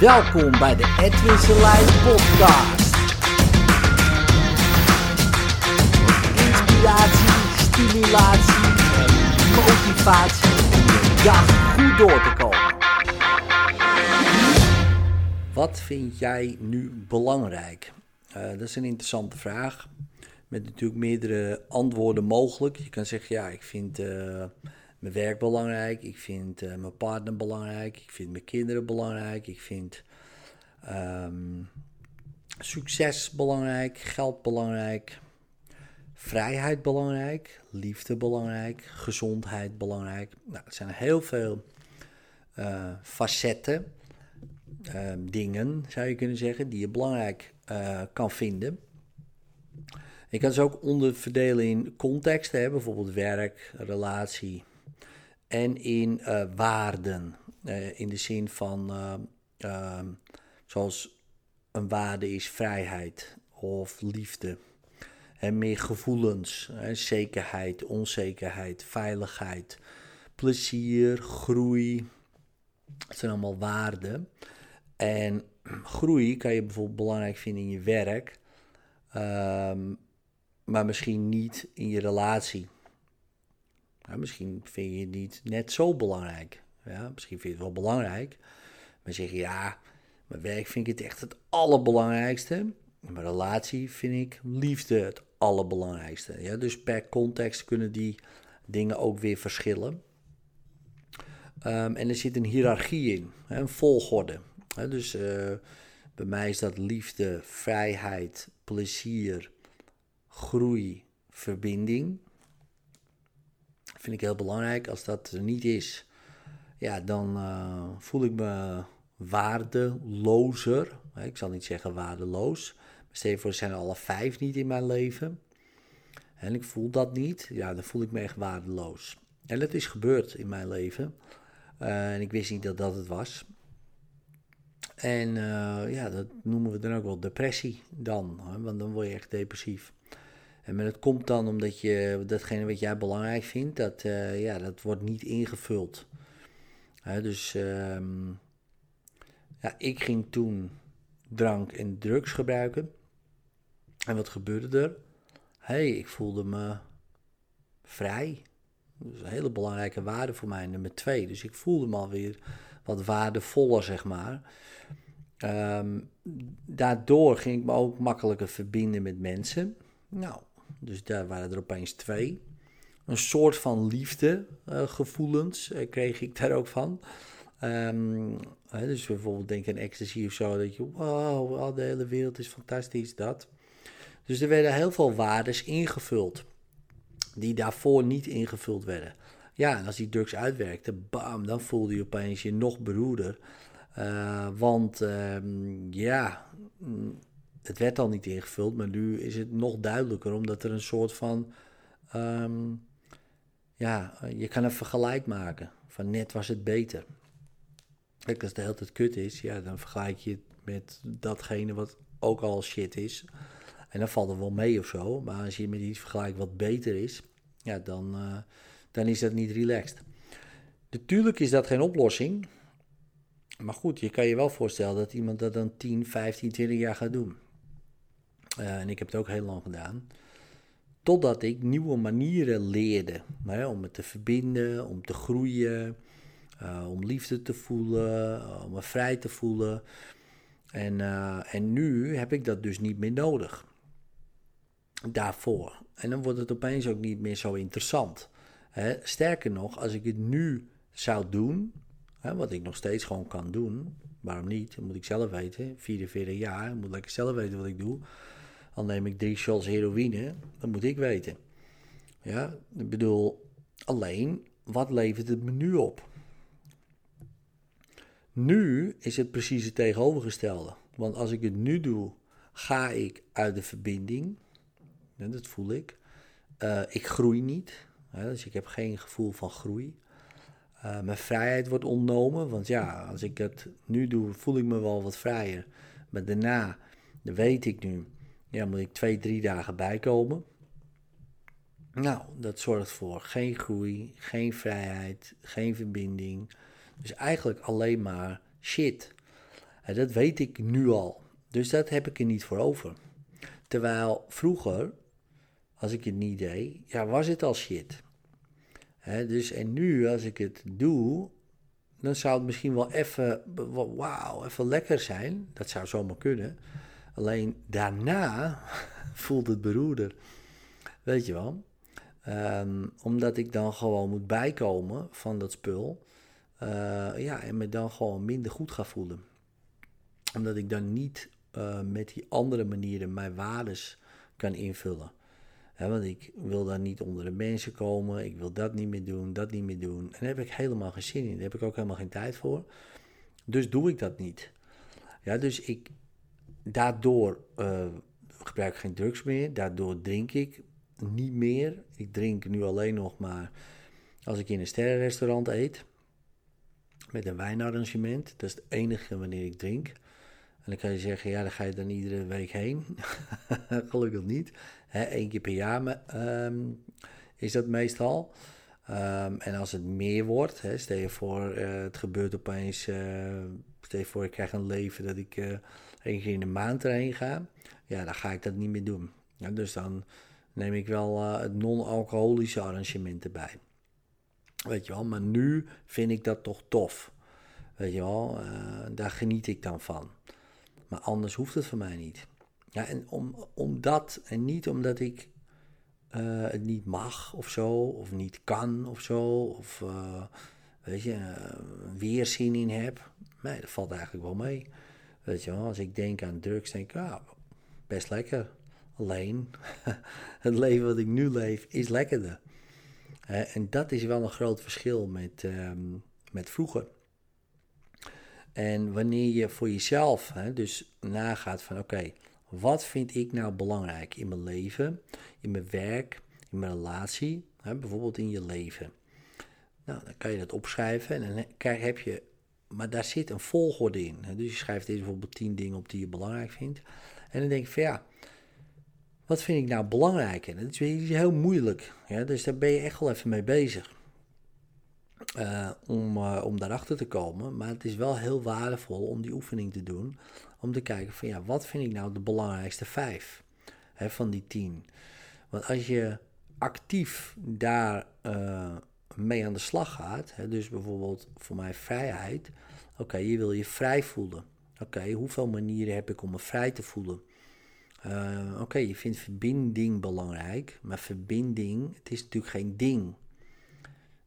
Welkom bij de Edwin Selijn podcast. Inspiratie, stimulatie en motivatie om dag goed door te komen. Wat vind jij nu belangrijk? Uh, dat is een interessante vraag. Met natuurlijk meerdere antwoorden mogelijk. Je kan zeggen, ja, ik vind uh, mijn werk belangrijk. Ik vind uh, mijn partner belangrijk. Ik vind mijn kinderen belangrijk. Ik vind um, succes belangrijk. Geld belangrijk. Vrijheid belangrijk. Liefde belangrijk. Gezondheid belangrijk. Nou, het zijn heel veel uh, facetten. dingen, zou je kunnen zeggen, die je belangrijk kan vinden. Je kan ze ook onderverdelen in contexten, hè, bijvoorbeeld werk, relatie. En in uh, waarden, uh, in de zin van, uh, uh, zoals een waarde is vrijheid of liefde. En meer gevoelens, hè, zekerheid, onzekerheid, veiligheid, plezier, groei. Dat zijn allemaal waarden. En groei kan je bijvoorbeeld belangrijk vinden in je werk. Um, maar misschien niet in je relatie. Misschien vind je het niet net zo belangrijk. Ja, misschien vind je het wel belangrijk. Maar zeg je, ja, mijn werk vind ik het echt het allerbelangrijkste. Mijn relatie vind ik liefde het allerbelangrijkste. Ja, dus per context kunnen die dingen ook weer verschillen. Um, en er zit een hiërarchie in, een volgorde. dus uh, bij mij is dat liefde, vrijheid, plezier, groei, verbinding. Vind ik heel belangrijk. Als dat er niet is, ja, dan uh, voel ik me waardelozer. Ik zal niet zeggen waardeloos. Je voor, zijn alle vijf niet in mijn leven. En ik voel dat niet. Ja, dan voel ik me echt waardeloos. En dat is gebeurd in mijn leven. Uh, en ik wist niet dat dat het was. En uh, ja, dat noemen we dan ook wel depressie dan. Hè? Want dan word je echt depressief. En dat komt dan omdat je datgene wat jij belangrijk vindt, dat, uh, ja, dat wordt niet ingevuld. Dus um, ja, ik ging toen drank en drugs gebruiken. En wat gebeurde er? hey, ik voelde me vrij. Dat is een hele belangrijke waarde voor mij, nummer twee. Dus ik voelde me alweer wat waardevoller, zeg maar. Um, daardoor ging ik me ook makkelijker verbinden met mensen. Nou, dus daar waren er opeens twee. Een soort van liefdegevoelens uh, uh, kreeg ik daar ook van. Hè, dus bijvoorbeeld denk aan ecstasy of zo. Dat je, wow, de hele wereld is fantastisch, dat. Dus er werden heel veel waardes ingevuld. Die daarvoor niet ingevuld werden. Ja, en als die drugs uitwerkte, bam, dan voelde je opeens je nog beroerder. Uh, want um, ja, het werd al niet ingevuld, maar nu is het nog duidelijker, omdat er een soort van. Um, ja, je kan een vergelijk maken. Van net was het beter. Kijk, als de hele tijd kut is, ja, dan vergelijk je het met datgene wat ook al shit is. En dan valt er wel mee of zo. Maar als je met iets vergelijkt wat beter is, ja, dan, uh, dan is dat niet relaxed. Natuurlijk is dat geen oplossing. Maar goed, je kan je wel voorstellen dat iemand dat dan 10, 15, 20 jaar gaat doen. Uh, en ik heb het ook heel lang gedaan. Totdat ik nieuwe manieren leerde. Hè, om me te verbinden, om te groeien, uh, om liefde te voelen, uh, om me vrij te voelen. En, en nu heb ik dat dus niet meer nodig. Daarvoor. En dan wordt het opeens ook niet meer zo interessant. Sterker nog, als ik het nu zou doen, wat ik nog steeds gewoon kan doen, waarom niet? Dat moet ik zelf weten. 44 jaar, ik moet lekker zelf weten wat ik doe. Al neem ik drie shots heroïne, dat moet ik weten. Ja, ik bedoel, alleen, wat levert het me nu op? Nu is het precies het tegenovergestelde. Want als ik het nu doe, ga ik uit de verbinding. dat voel ik. Uh, ik groei niet. Dus ik heb geen gevoel van groei. Uh, mijn vrijheid wordt ontnomen. Want ja, als ik het nu doe, voel ik me wel wat vrijer. Maar daarna, weet ik nu, ja, moet ik twee, drie dagen bijkomen. Nou, dat zorgt voor geen groei, geen vrijheid, geen verbinding. Dus eigenlijk alleen maar shit. En dat weet ik nu al. Dus dat heb ik er niet voor over. Terwijl vroeger, als ik het niet deed, ja, was het al shit. dus en nu, als ik het doe, dan zou het misschien wel even, wauw, even lekker zijn. Dat zou zomaar kunnen. Alleen daarna voelt het beroerder. Weet je wel? Ehm, omdat ik dan gewoon moet bijkomen van dat spul. Uh, ja, en me dan gewoon minder goed ga voelen. Omdat ik dan niet uh, met die andere manieren mijn waardes kan invullen. want ik wil dan niet onder de mensen komen. Ik wil dat niet meer doen, dat niet meer doen. En daar heb ik helemaal geen zin in. Daar heb ik ook helemaal geen tijd voor. Dus doe ik dat niet. Ja, dus ik, daardoor uh, gebruik ik geen drugs meer. Daardoor drink ik niet meer. Ik drink nu alleen nog maar als ik in een sterrenrestaurant eet. Met een wijnarrangement. Dat is het enige wanneer ik drink. En dan kan je zeggen, ja, dan ga je dan iedere week heen. Gelukkig niet. Eén keer per jaar um, is dat meestal. Um, en als het meer wordt, hè, stel je voor, uh, het gebeurt opeens, uh, stel voor, ik krijg een leven dat ik uh, één keer in de maand erheen ga. Ja, dan ga ik dat niet meer doen. Ja, dus dan neem ik wel uh, het non-alcoholische arrangement erbij. Weet je wel, maar nu vind ik dat toch tof. Weet je wel, uh, daar geniet ik dan van. Maar anders hoeft het voor mij niet. Ja, en om, om dat, en niet omdat ik het niet mag of zo, of niet kan of zo, of weet je, weerzin in heb. Nee, dat valt eigenlijk wel mee. Weet je als ik denk aan drugs, denk ik, ah, best lekker. Alleen, het leven wat ik nu leef is lekkerder. en dat is wel een groot verschil met, ehm, met vroeger. En wanneer je voor jezelf hè, dus nagaat van oké, wat vind ik nou belangrijk in mijn leven, in mijn werk, in mijn relatie, hè, bijvoorbeeld in je leven. Nou, dan kan je dat opschrijven en dan heb je, maar daar zit een volgorde in. Dus je schrijft deze bijvoorbeeld tien dingen op die je belangrijk vindt. En dan denk je van ja, wat vind ik nou belangrijk? En dat is heel moeilijk. Ja? Dus daar ben je echt wel even mee bezig. Uh, om, uh, om daarachter te komen. Maar het is wel heel waardevol om die oefening te doen. Om te kijken van ja, wat vind ik nou de belangrijkste vijf hè, van die tien? Want als je actief daar uh, mee aan de slag gaat, hè, dus bijvoorbeeld voor mij vrijheid. Oké, je wil je vrij voelen. Oké, hoeveel manieren heb ik om me vrij te voelen? Uh, Oké, je vindt verbinding belangrijk, maar verbinding, het is natuurlijk geen ding.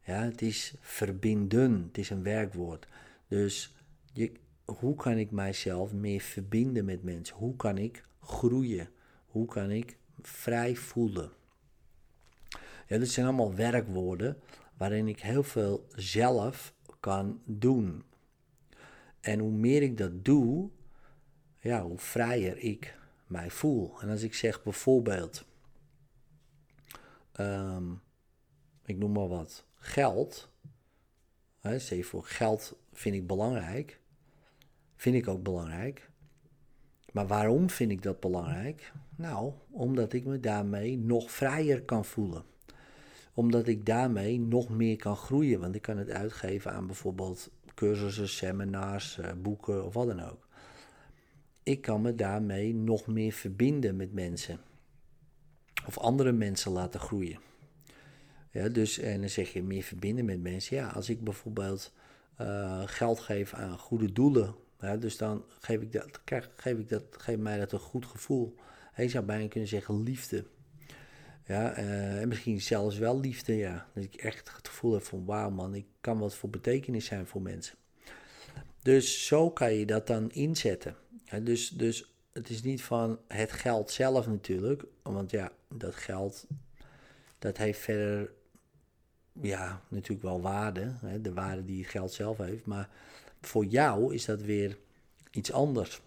Ja, het is verbinden, het is een werkwoord. Dus je, hoe kan ik mijzelf meer verbinden met mensen? Hoe kan ik groeien? Hoe kan ik vrij voelen? Ja, dat zijn allemaal werkwoorden waarin ik heel veel zelf kan doen. En hoe meer ik dat doe, ja, hoe vrijer ik mij voel. En als ik zeg bijvoorbeeld, um, ik noem maar wat, geld. Hè, voor, geld vind ik belangrijk. Vind ik ook belangrijk. Maar waarom vind ik dat belangrijk? Nou, omdat ik me daarmee nog vrijer kan voelen. Omdat ik daarmee nog meer kan groeien. Want ik kan het uitgeven aan bijvoorbeeld cursussen, seminars, eh, boeken of wat dan ook ik kan me daarmee nog meer verbinden met mensen. Of andere mensen laten groeien. Ja, dus, en dan zeg je meer verbinden met mensen. Ja, als ik bijvoorbeeld uh, geld geef aan goede doelen. Ja, dus dan geef ik, dat, krijg, geef ik dat, geef mij dat een goed gevoel. Je zou bijna kunnen zeggen liefde. Ja, uh, en misschien zelfs wel liefde, ja. Dat ik echt het gevoel heb van wauw man, ik kan wat voor betekenis zijn voor mensen. Dus zo kan je dat dan inzetten dus, dus het is niet van het geld zelf natuurlijk, want ja, dat geld, dat heeft verder, ja, natuurlijk wel waarde, hè, de waarde die het geld zelf heeft, maar voor jou is dat weer iets anders.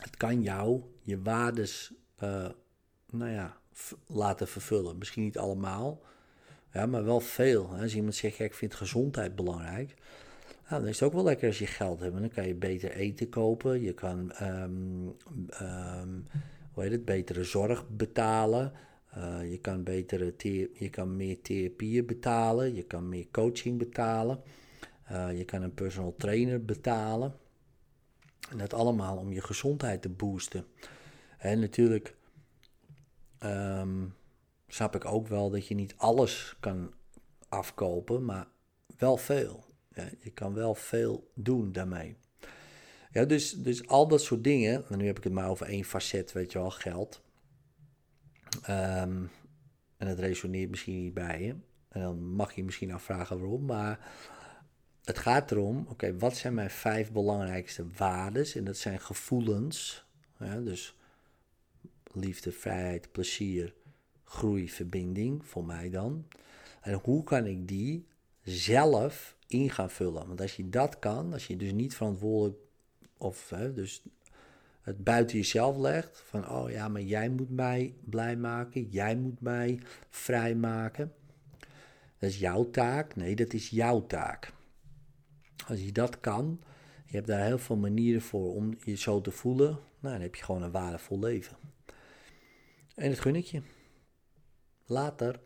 Het kan jou je waardes, uh, nou ja, laten vervullen. Misschien niet allemaal, ja, maar wel veel. Als iemand zegt, ik vind gezondheid belangrijk, dan is het ook wel lekker als je geld hebt. Dan kan je beter eten kopen. Je kan um, um, hoe heet het, betere zorg betalen. Uh, je, kan betere je kan meer therapieën betalen. Je kan meer coaching betalen. Uh, je kan een personal trainer betalen. En dat allemaal om je gezondheid te boosten. En natuurlijk um, snap ik ook wel dat je niet alles kan afkopen, maar wel veel. Ja, je kan wel veel doen daarmee. Ja, dus, dus al dat soort dingen, en nu heb ik het maar over één facet, weet je wel, geld. Ehm, en het resoneert misschien niet bij je. En dan mag je misschien afvragen waarom, maar het gaat erom, oké, wat zijn mijn vijf belangrijkste waarden? En dat zijn gevoelens, ja, dus liefde, vrijheid, plezier, groei, verbinding, voor mij dan. En hoe kan ik die zelf in gaan vullen? Want als je dat kan, als je dus niet verantwoordelijk of hè, dus het buiten jezelf legt, van oh ja, maar jij moet mij blij maken, jij moet mij vrij maken. Dat is jouw taak. Nee, dat is jouw taak. Als je dat kan, je hebt daar heel veel manieren voor om je zo te voelen, nou, dan heb je gewoon een waardevol leven. En dat gun ik je. Later.